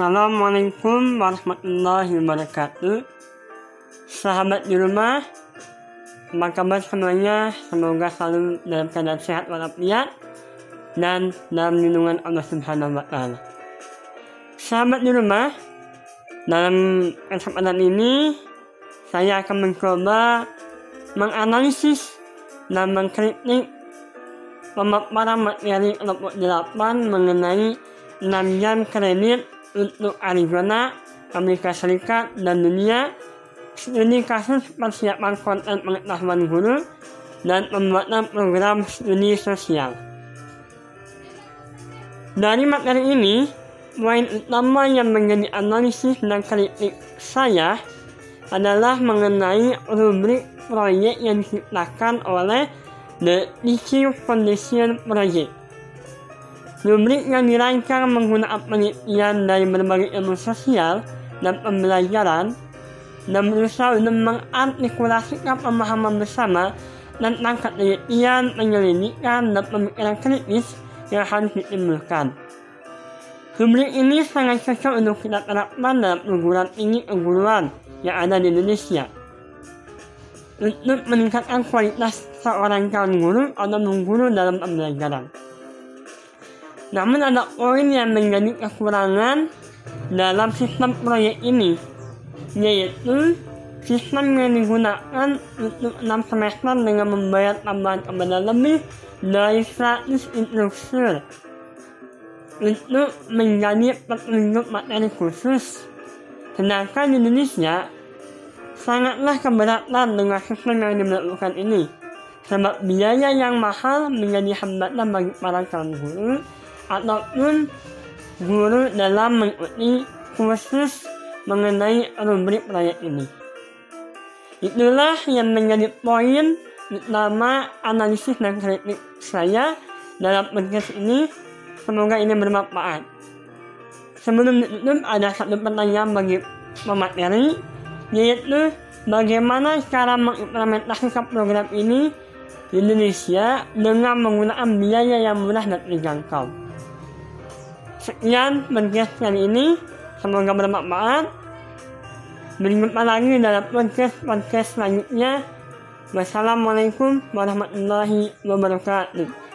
Assalamualaikum warahmatullahi wabarakatuh. Sahabat di rumah, apa kabar semuanya? Semoga selalu dalam keadaan sehat walafiat dan dalam lindungan Allah Subhanahu wa taala. Sahabat di rumah, dalam kesempatan ini saya akan mencoba menganalisis dan mengkritik pemaparan materi kelompok 8 mengenai 6 jam kredit untuk Arizona, Amerika Serikat, dan dunia studi kasus persiapan konten pengetahuan guru dan pembuatan program studi sosial. Dari materi ini, poin utama yang menjadi analisis dan kritik saya adalah mengenai rubrik proyek yang diciptakan oleh The Issue Foundation Project. Rubrik yang dirancang menggunakan penelitian dari berbagai ilmu sosial dan pembelajaran dan berusaha untuk mengartikulasikan pemahaman bersama tentang ketelitian, penyelidikan, dan pemikiran kritis yang harus ditimbulkan. Rubrik ini sangat cocok untuk kita terapkan dalam perguruan tinggi keguruan yang ada di Indonesia. Untuk meningkatkan kualitas seorang calon guru atau mengguru dalam pembelajaran. Namun ada poin yang menjadi kekurangan dalam sistem proyek ini, yaitu sistem yang digunakan untuk 6 semester dengan membayar tambahan kepada lebih dari 100 instruktur untuk menjadi petunjuk materi khusus. Sedangkan di Indonesia, sangatlah keberatan dengan sistem yang dilakukan ini. Sebab biaya yang mahal menjadi hambatan bagi para calon guru ataupun guru dalam mengikuti kursus mengenai rubrik proyek ini. Itulah yang menjadi poin utama analisis dan kritik saya dalam podcast ini. Semoga ini bermanfaat. Sebelum ditutup ada satu pertanyaan bagi pemateri, yaitu bagaimana cara mengimplementasikan program ini di Indonesia dengan menggunakan biaya yang murah dan terjangkau. Sekian podcast kali ini. Semoga bermanfaat. Berjumpa lagi dalam podcast-podcast selanjutnya. Wassalamualaikum warahmatullahi wabarakatuh.